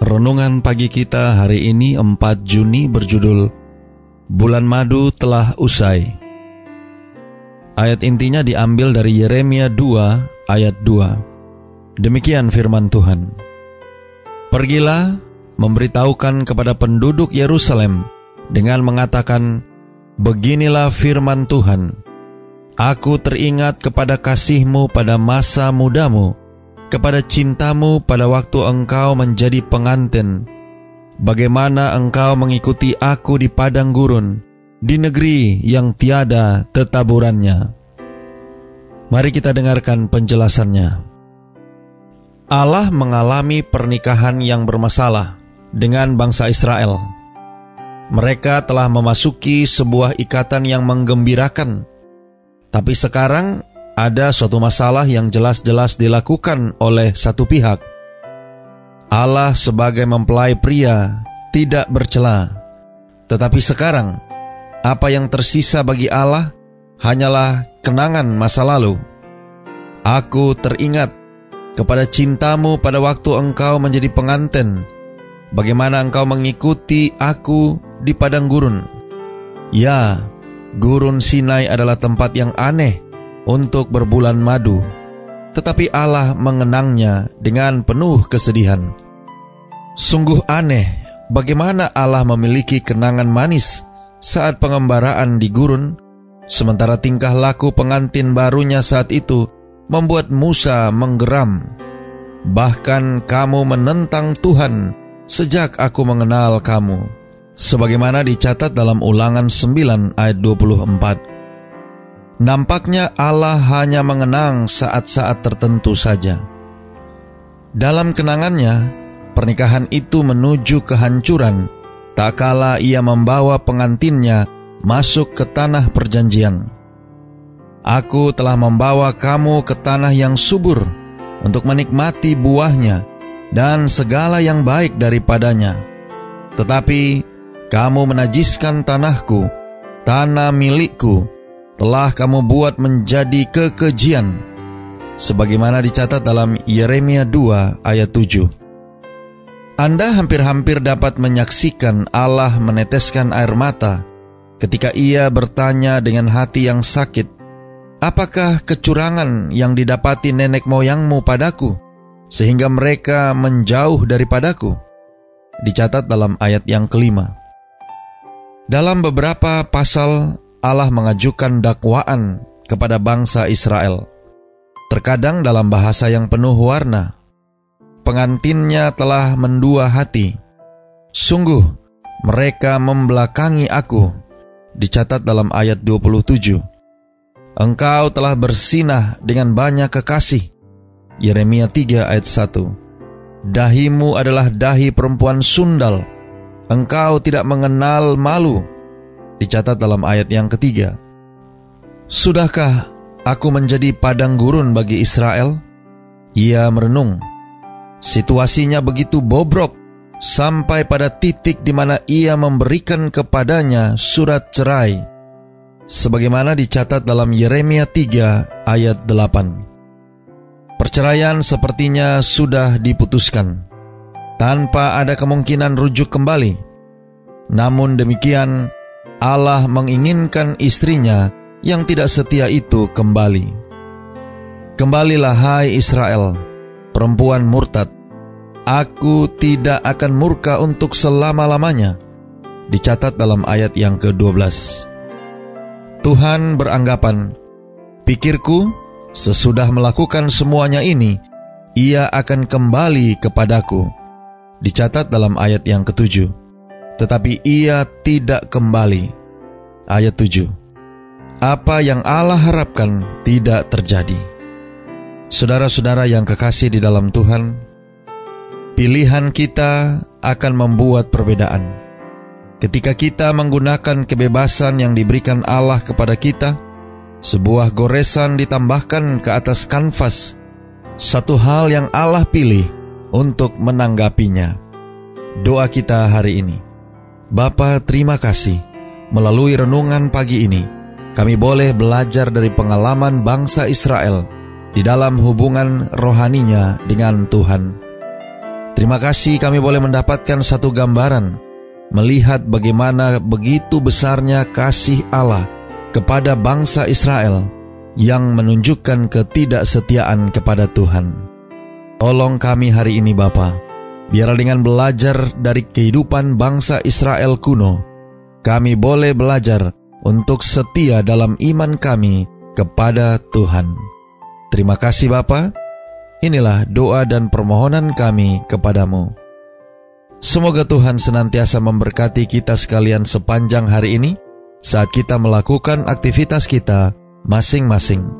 Renungan pagi kita hari ini 4 Juni berjudul Bulan Madu telah usai. Ayat intinya diambil dari Yeremia 2 ayat 2. Demikian firman Tuhan. Pergilah memberitahukan kepada penduduk Yerusalem dengan mengatakan, Beginilah firman Tuhan, Aku teringat kepada kasihmu pada masa mudamu, kepada cintamu pada waktu engkau menjadi pengantin. Bagaimana engkau mengikuti aku di padang gurun, di negeri yang tiada tetaburannya. Mari kita dengarkan penjelasannya. Allah mengalami pernikahan yang bermasalah dengan bangsa Israel. Mereka telah memasuki sebuah ikatan yang menggembirakan, tapi sekarang ada suatu masalah yang jelas-jelas dilakukan oleh satu pihak. Allah sebagai mempelai pria tidak bercela. Tetapi sekarang, apa yang tersisa bagi Allah hanyalah kenangan masa lalu. Aku teringat kepada cintamu pada waktu engkau menjadi pengantin, bagaimana engkau mengikuti aku di padang gurun. Ya, gurun Sinai adalah tempat yang aneh untuk berbulan madu, tetapi Allah mengenangnya dengan penuh kesedihan. Sungguh aneh bagaimana Allah memiliki kenangan manis saat pengembaraan di gurun, sementara tingkah laku pengantin barunya saat itu membuat Musa menggeram. Bahkan kamu menentang Tuhan sejak aku mengenal kamu. Sebagaimana dicatat dalam ulangan 9 ayat 24. Nampaknya Allah hanya mengenang saat-saat tertentu saja. Dalam kenangannya, pernikahan itu menuju kehancuran, tak kala ia membawa pengantinnya masuk ke tanah perjanjian. Aku telah membawa kamu ke tanah yang subur untuk menikmati buahnya dan segala yang baik daripadanya. Tetapi kamu menajiskan tanahku, tanah milikku, telah kamu buat menjadi kekejian, sebagaimana dicatat dalam Yeremia 2 ayat 7. Anda hampir-hampir dapat menyaksikan Allah meneteskan air mata ketika ia bertanya dengan hati yang sakit, Apakah kecurangan yang didapati nenek moyangmu padaku, sehingga mereka menjauh daripadaku? Dicatat dalam ayat yang kelima. Dalam beberapa pasal Allah mengajukan dakwaan kepada bangsa Israel. Terkadang dalam bahasa yang penuh warna, pengantinnya telah mendua hati. Sungguh, mereka membelakangi aku, dicatat dalam ayat 27. Engkau telah bersinah dengan banyak kekasih. Yeremia 3 ayat 1. Dahimu adalah dahi perempuan sundal. Engkau tidak mengenal malu dicatat dalam ayat yang ketiga. Sudahkah aku menjadi padang gurun bagi Israel? Ia merenung. Situasinya begitu bobrok sampai pada titik di mana ia memberikan kepadanya surat cerai. Sebagaimana dicatat dalam Yeremia 3 ayat 8. Perceraian sepertinya sudah diputuskan tanpa ada kemungkinan rujuk kembali. Namun demikian, Allah menginginkan istrinya yang tidak setia itu kembali. Kembalilah hai Israel, perempuan murtad. Aku tidak akan murka untuk selama-lamanya. Dicatat dalam ayat yang ke-12. Tuhan beranggapan, pikirku sesudah melakukan semuanya ini, ia akan kembali kepadaku. Dicatat dalam ayat yang ketujuh tetapi ia tidak kembali. Ayat 7. Apa yang Allah harapkan tidak terjadi. Saudara-saudara yang kekasih di dalam Tuhan, pilihan kita akan membuat perbedaan. ketika kita menggunakan kebebasan yang diberikan Allah kepada kita, sebuah goresan ditambahkan ke atas kanvas, satu hal yang Allah pilih untuk menanggapinya. Doa kita hari ini. Bapa, terima kasih. Melalui renungan pagi ini, kami boleh belajar dari pengalaman bangsa Israel di dalam hubungan rohaninya dengan Tuhan. Terima kasih kami boleh mendapatkan satu gambaran melihat bagaimana begitu besarnya kasih Allah kepada bangsa Israel yang menunjukkan ketidaksetiaan kepada Tuhan. Tolong kami hari ini Bapa, biarlah dengan belajar dari kehidupan bangsa Israel kuno, kami boleh belajar untuk setia dalam iman kami kepada Tuhan. Terima kasih Bapa. Inilah doa dan permohonan kami kepadamu. Semoga Tuhan senantiasa memberkati kita sekalian sepanjang hari ini saat kita melakukan aktivitas kita masing-masing.